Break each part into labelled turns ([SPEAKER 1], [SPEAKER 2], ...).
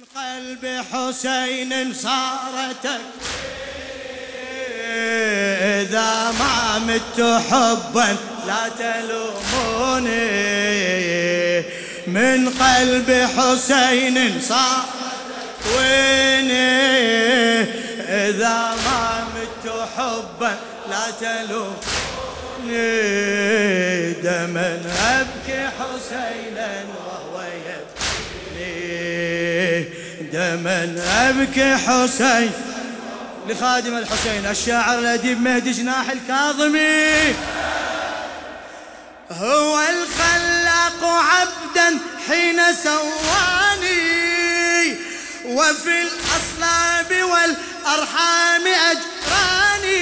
[SPEAKER 1] قلب حسين صارت إذا ما مت حبا لا تلوموني. من قلب حسين صار ويني؟ إذا ما مت حبا لا تلوموني. دما أبكي حسينا دما أبكي حسين. لخادم الحسين الشاعر الأديب مهدي جناح الكاظمي. هو الخلاق عبدا حين سواني. وفي الأصلاب والأرحام أجراني.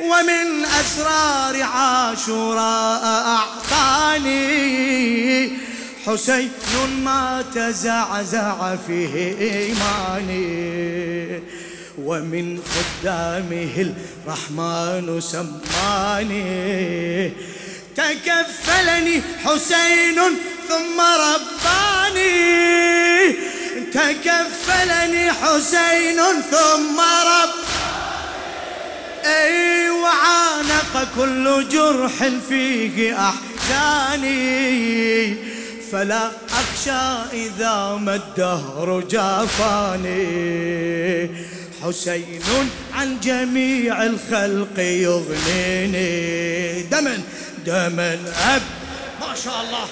[SPEAKER 1] ومن أسرار عاشوراء أعطاني. حسين ما تزعزع فيه إيماني. ومن خدامه الرحمن سماني. تكفلني حسين ثم رباني. تكفلني حسين ثم رباني. أي وعانق كل جرح فيه أحزاني. فلا أخشى إذا ما الدهر جافاني. حسين عن جميع الخلق يغنيني. دما دما أب. ما شاء الله.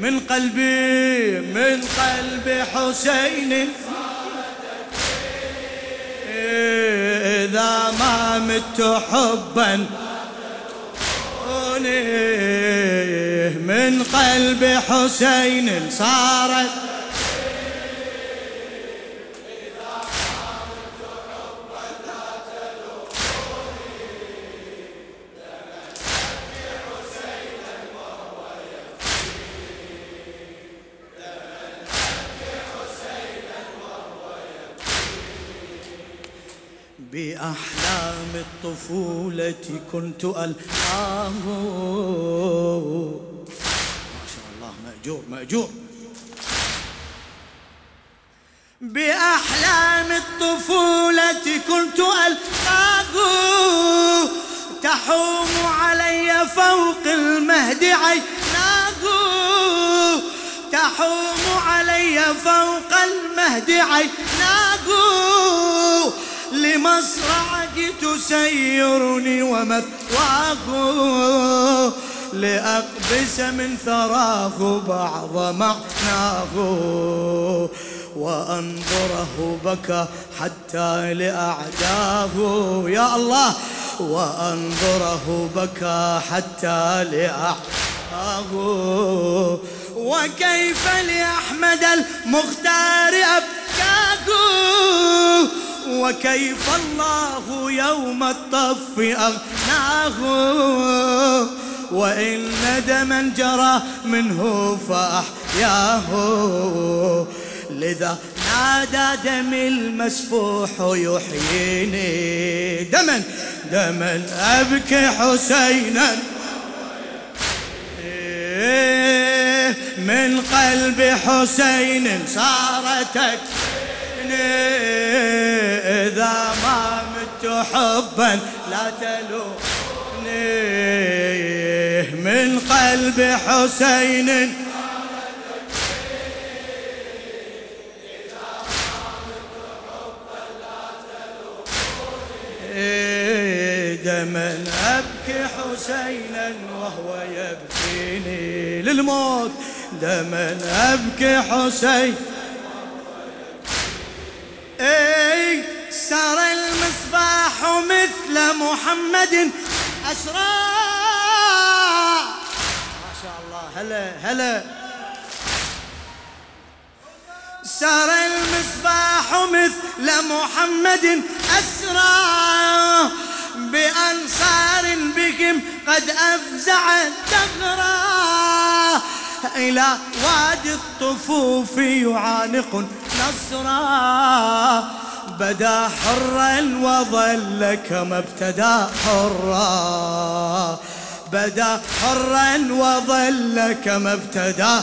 [SPEAKER 1] من قلبي من قلب حسين. إذا ما مت حبا. من قلب حسين صارت بأحلام الطفولة كنت ألقاه. مأجور مأجور. بأحلام الطفولة كنت ألقاه. تحوم علي فوق المهد عيناه. تحوم علي فوق المهد عيناه. لمصرعك تسيرني ومثواه. لأقبس من ثراه بعض معناه وأنظره بكى حتى لأعداه. يا الله وأنظره بكى حتى لأعداه. وكيف لأحمد المختار أبكاه؟ وكيف الله يوم الطف أغناه؟ وإن دما جرى منه فأحياه. لذا نادى دم المسفوح يحييني. دما دما أبكي حسينا. من قلب حسين صارتك إذا ما مت حبا لا تلومني. من قلب حسين. دما أبكي حسينا وهو يبكيني للموت. دما أبكي حسين. أي سار المصباح مثل محمد أسرى هلا هلا. سار المصباح مثل محمد أسرى بأنصار بهم قد أفزع الدهر إلى وادي الطفوف يعانق نصرا. بدا حرا وظل كما ابتدى حرا. بدا حرا وظل كما ابتدى.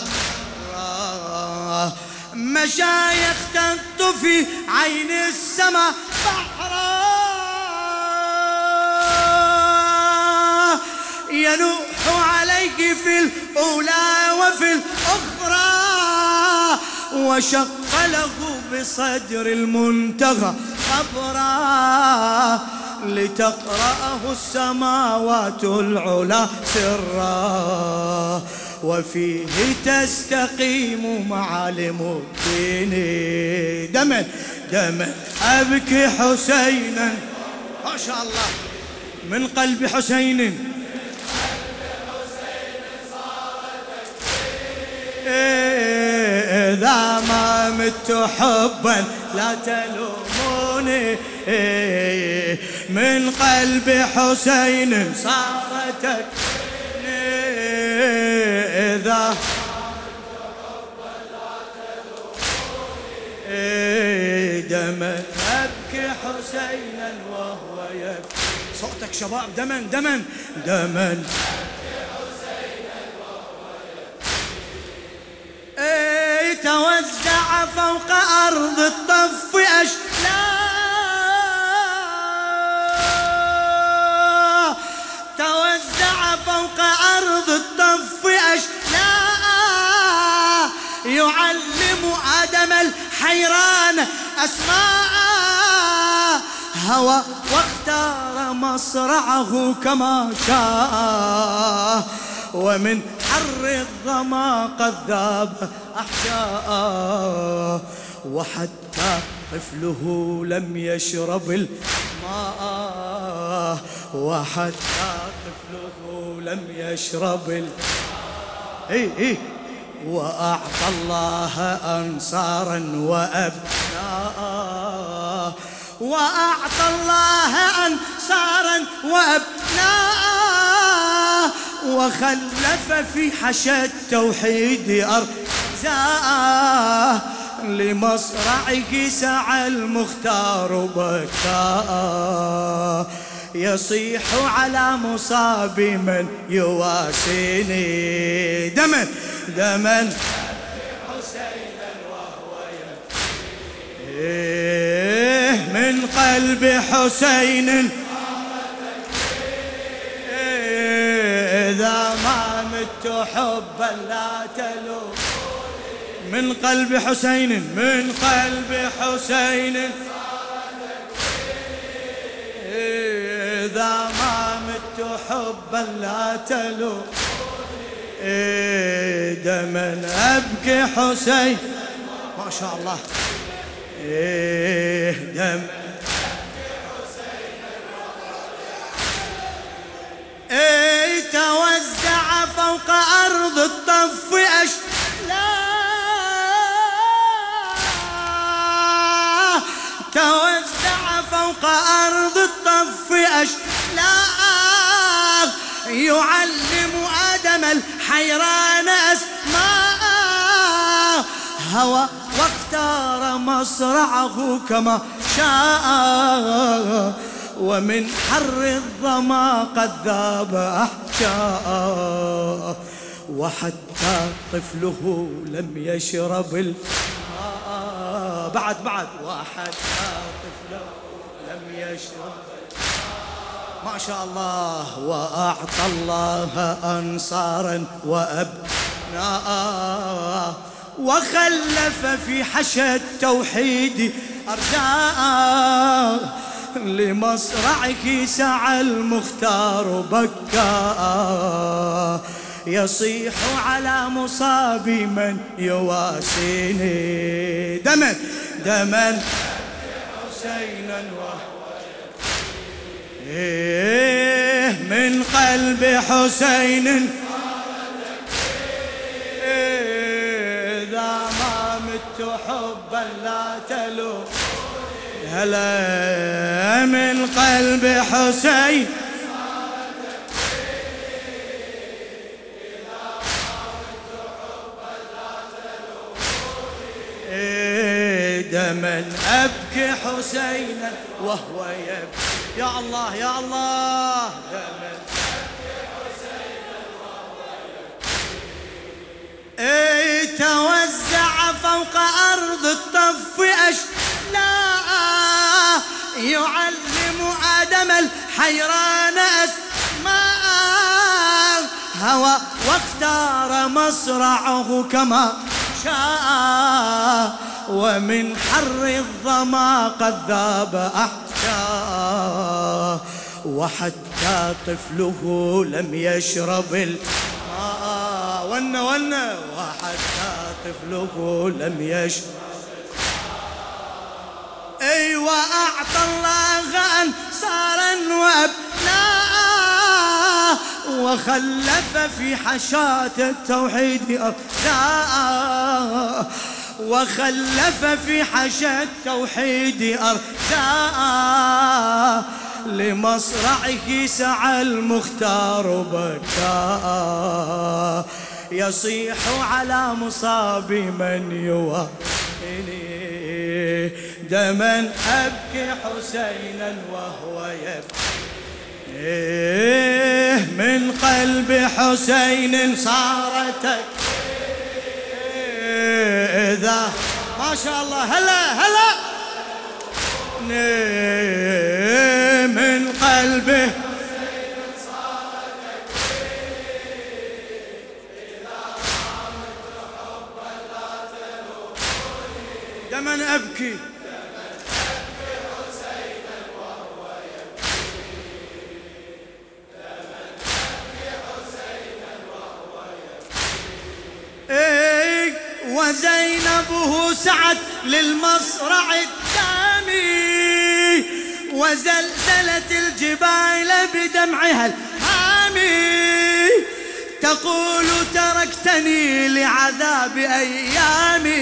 [SPEAKER 1] حرا مشايخ تطفي عين السماء بحرا. ينوح عليك في الأولى وفي الأخرى. وشق له بصدر المنتهى خبرا. لتقرأه السماوات العلا سرا. وفيه تستقيم معالم الدين. دما دما أبكي حسينا. ما شاء الله. من قلب حسين. إذا ما مت حبا لا تلوموني من قلب حسين صارت إذا دما أبكي حسينا وهو يبكي. صوتك شباب دما دما دما إيه توزع فوق أرض الطف أشلاء فوق أرض الطف أشلاء يعلم آدم الحيران أسماء. هوى واختار مصرعه كما شاء ومن حر الظما قد ذاب أحشاء وحتى طفله لم يشرب الماء. وحتى طفله لم يشرب الماء إيه إيه وأعطى الله أنصارا وأبناء. وأعطى الله أنصارا وأبناء. وخلف في حشا التوحيد أرزاء لمصرعه سعى المختار بكاء. يصيح على مصاب من يواسيني. دما دما إيه من قلب حسين. إذا ما مت حبا لا تلوم من قلب حسين من قلب حسين. إذا ما مت حبا لا تلو. إيه دما أبكي حسين. ما شاء الله. إيه دم. إيه توزع فوق أرض الطف أشلاء أرض الطف أشلاء يعلم آدم الحيران أسماء. هوى واختار مصرعه كما شاء. ومن حر الظما قد ذاب أحشاء وحتى طفله لم يشرب الماء بعد بعد. وحتى ما شاء الله وأعطى الله أنصارا وأبناء وخلف في حشا التوحيد أرجاء لمصرعك سعى المختار بكاء. يصيح على مصاب من يواسيني. دما دما حسينا إيه من قلب حسين. إذا ما مت حبا لا تلو. هلا من قلب حسين. إيه دما أبكي حسينا وهو يبكي. يا الله يا الله. إي توزع فوق أرض الطف اشلاء يعلم آدم الحيران أسماء. هوى واختار مصرعه كما شاء. ومن حر الظما قد ذاب احشاء وحتى طفله لم يشرب الماء. ون ون. وحتى طفله لم يشرب. اي واعطى الله أنصارا وابناء وخلف في حشاة التوحيد ارجاء وخلف في حشا التوحيد ارجاء لمصرعه سعى المختار بكاء يصيح على مصاب من يوهني. دما أبكي حسينا وهو يبكي. من قلب حسين صارت إذا ما شاء الله هلا هلا. أبكي. إيه وزينبه سعت للمصرع الدامي وزلزلت الجبال بدمعها الحامي تقول تركتني لعذاب أيامي.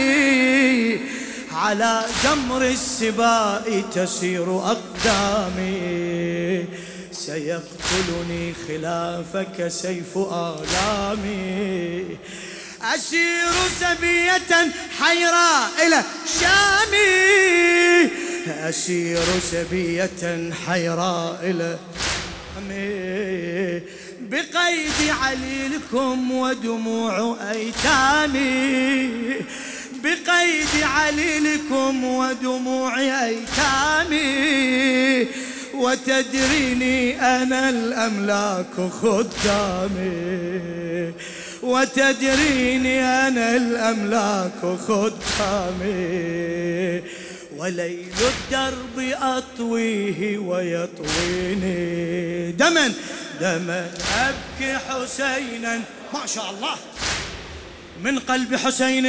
[SPEAKER 1] على جمر السباء تسير أقدامي. سيقتلني خلافك سيف آلامي. أسير سبية حيراء إلى شامي. أسير سبية حيراء إلى شامي. بقيد عليلكم ودموع أيتامي. بقيد عليلكم ودموع أيتامي وتدريني أنا الأملاك خدامي. وتدريني أنا الأملاك خدامي. وليل الدرب أطويه ويطويني. دما دما أبكي حسينا. ما شاء الله. من قلب حسين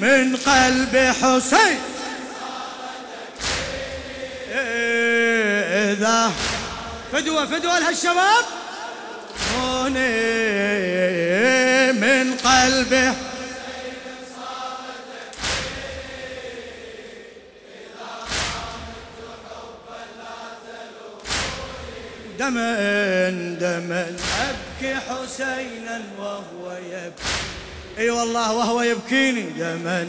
[SPEAKER 1] من قلب حسين. إذا فدوة فدوة لهالشباب من قلبه دما دما أبكي حسينا وهو يبكي. اي والله وهو يبكيني. دما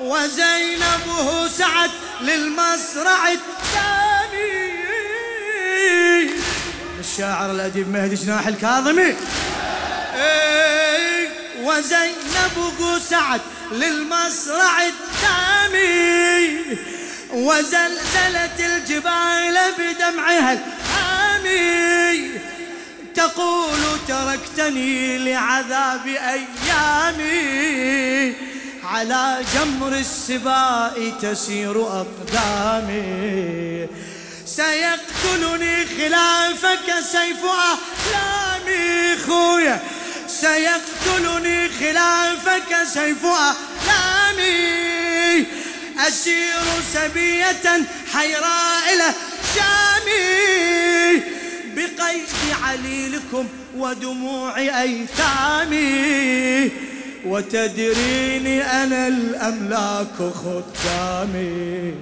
[SPEAKER 1] وزينبه سعت للمصرع الثاني. الشاعر الأديب مهدي جناح الكاظمي. وزينبه سعت للمصرع الثاني. وزلزلت الجبال بدمعها الحامي تقول تركتني لعذاب أيامي. على جمر السباء تسير أقدامي. سيقتلني خلافك سيف أحلامي خويا سيقتلني خلافك سيف أحلامي. أسير سبية حيراء إلى شامي. بقيد عليلكم ودموع أيتامي وتدريني أنا الأملاك خدامي.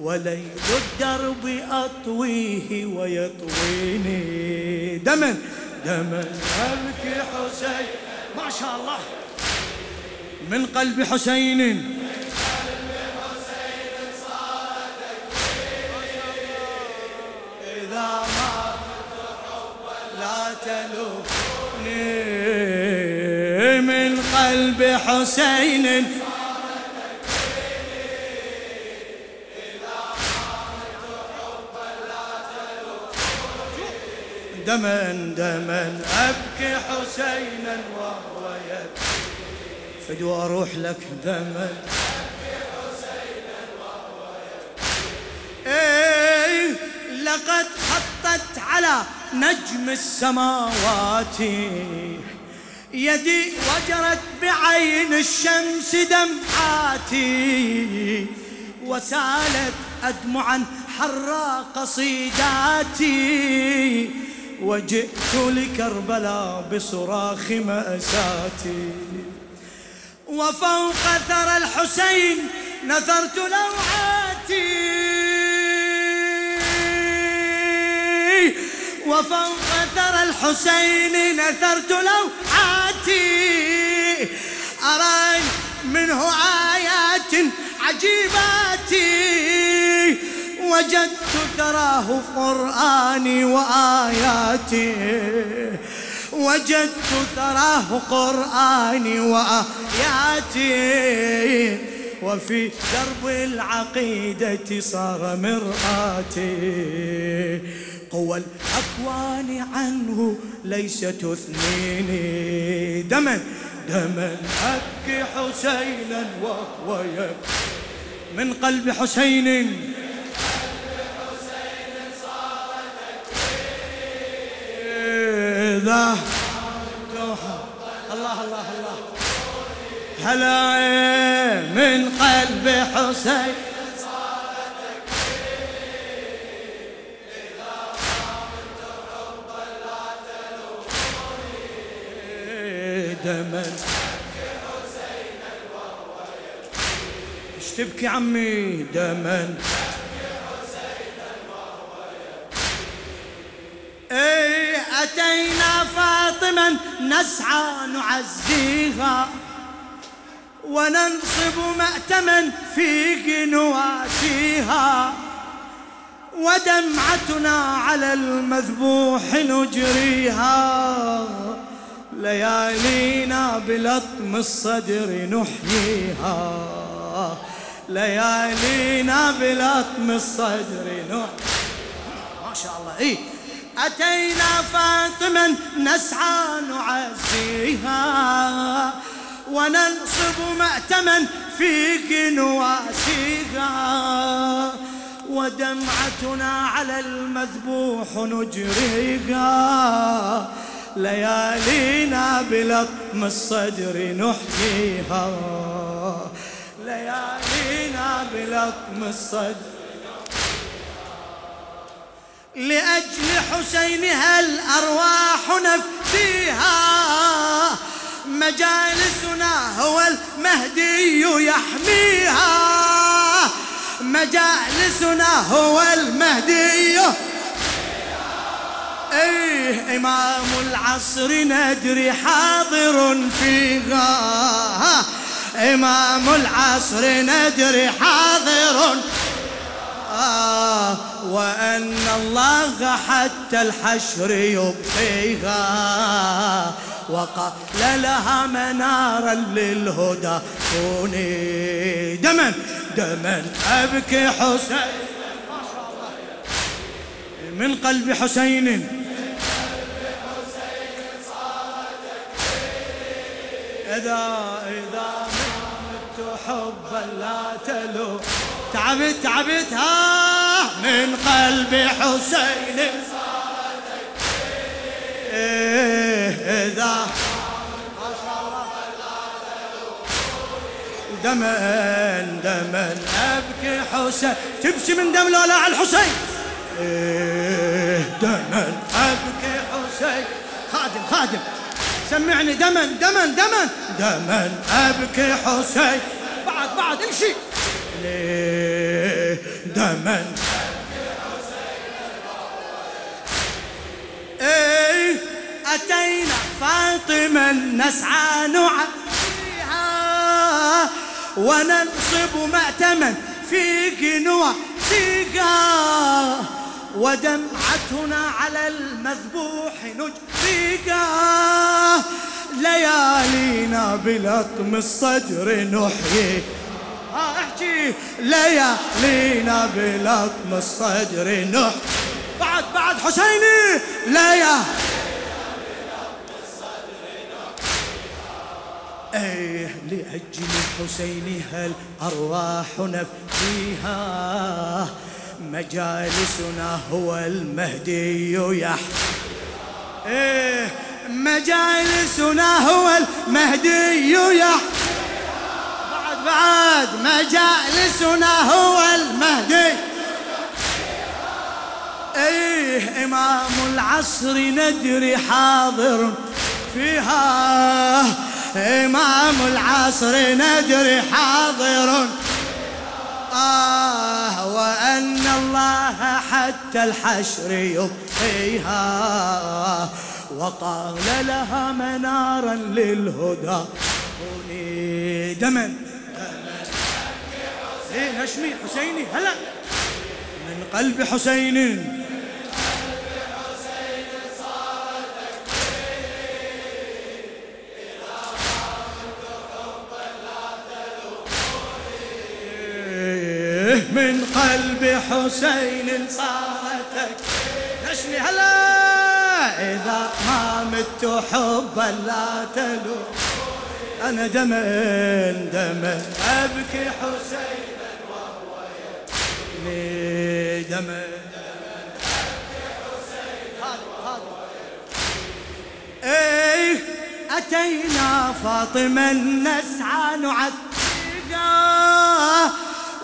[SPEAKER 1] وليل الدرب أطويه ويطويني. دما دما أبكي حسين. ما شاء الله. من قلب حسين. بحسين. دما دما أبكي حسينا وهو يبكي. فدوى أروح لك دما أبكي حسينا وهو يبكي إيه لقد حطت على نجم السماوات. يدي وجرت بعين الشمس دمعاتي وسالت أدمعا حرى قصيداتي وجئت لكربلاء بصراخ مأساتي. وفوق ثرى الحسين نثرت لوعاتي. وفوق ثرى الحسين نثرت لوعاتي. أرى منه آيات عجيبات وجدت ثراه قرآني وآياتي. وجدت ثراه قرآني وآياتي. وفي درب العقيدة صار مرآتي. قوى الأكوان عنه ليس تثنيني دما دما أبكي حسينا وهو من قلب حسين. إذا الله الله الله. هلا من قلب حسين. دما إيش تبكي عمي دما إيه أتينا فاطما نسعى نعزيها. وننصب مأتما في نواسيها ودمعتنا على المذبوح نجريها. ليالينا بلطم الصدر نحييها. ليالينا بلطم الصدر نحييها. ما شاء الله. إيه. أتينا فاطما نسعى نعزيها. وننصب مأتما في نواسيها. ودمعتنا على المذبوح نجريها. ليالينا بلطم الصدر نحييها. ليالينا بلطم الصدر. لأجل حسينها الأرواح نفديها. مجالسنا هو المهدي يحميها. مجالسنا هو المهدي إيه إمام العصر ندري حاضر فيها. إمام العصر ندري حاضر آه وأن الله حتى الحشر يبقيها. وقال لها منارا للهدى كوني. دما دما أبكي حسين. من قلب حسين. إذا إذا مت حبا لا تلو تعبت تعبت ها من قلب حسين. إيه إذا دما دما أبكي حسين. تبكي من دم لولا على الحسين. إيه دما أبكي حسين. خادم خادم. سمعني دما دما دما دما أبكي حسين. بعد بعد امشي. ليه؟ دما إيه أتينا فاطمة نسعى نعيها وننصب مأتما في قنوة سيقا ودمعتنا على المذبوح نجريقا ليالينا بلطم الصدر نحيي. احكي. ليالينا بلطم الصدر نح بعد بعد حسيني. لا يا إيه لأجل الحسين هالأرواح نفديها مجالسنا هو المهدي يحيى إيه مجالسنا هو المهدي يحيى بعد بعد. مجالسنا هو المهدي. إيه إمام العصر ندري حاضر فيها. إمام العصر ندري حاضر. آه وأن الله حتى الحشر يبقيها. وقال لها منارا للهدى. كوني دما. نشمي حسيني هلا. من قلب حسين. من قلب حسين صارتك. نشمي هلا إذا ما مت حبا لا تلو أنا دمن دمن أبكي حسينا وهو يبكي دمن إيه أتينا فاطمة نسعى نعتقه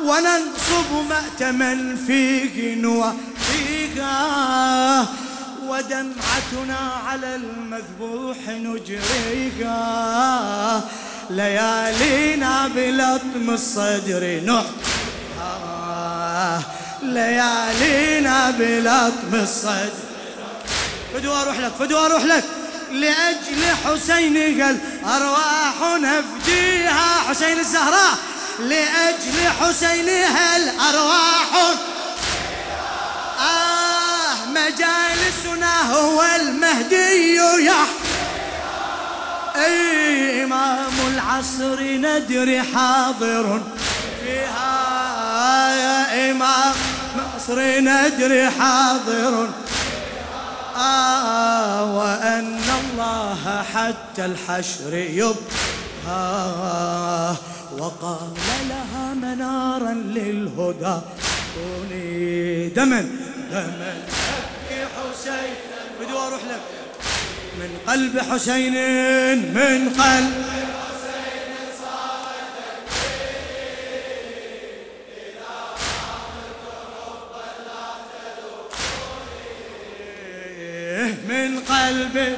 [SPEAKER 1] وننصب مأتما فيه نوفيها ودمعتنا على المذبوح نجريها ليالينا بلطم الصدر نحها ليالينا بلطم الصدر فدوا أروح لك فدوا أروح لك. لأجل حسين قال أرواح نفديها. حسين الزهراء. لأجل حسينها الأرواح. آه مجالسنا هو المهدي أي إمام العصر ندري حاضر. فيها يا إمام مصر ندري حاضر. آه وأن الله حتى الحشر يبقى. وقال لها منارا للهدى. كوني دما. دما. ابكي حسين. بدي أروح لك. من قلب حسين من قلب من قلبي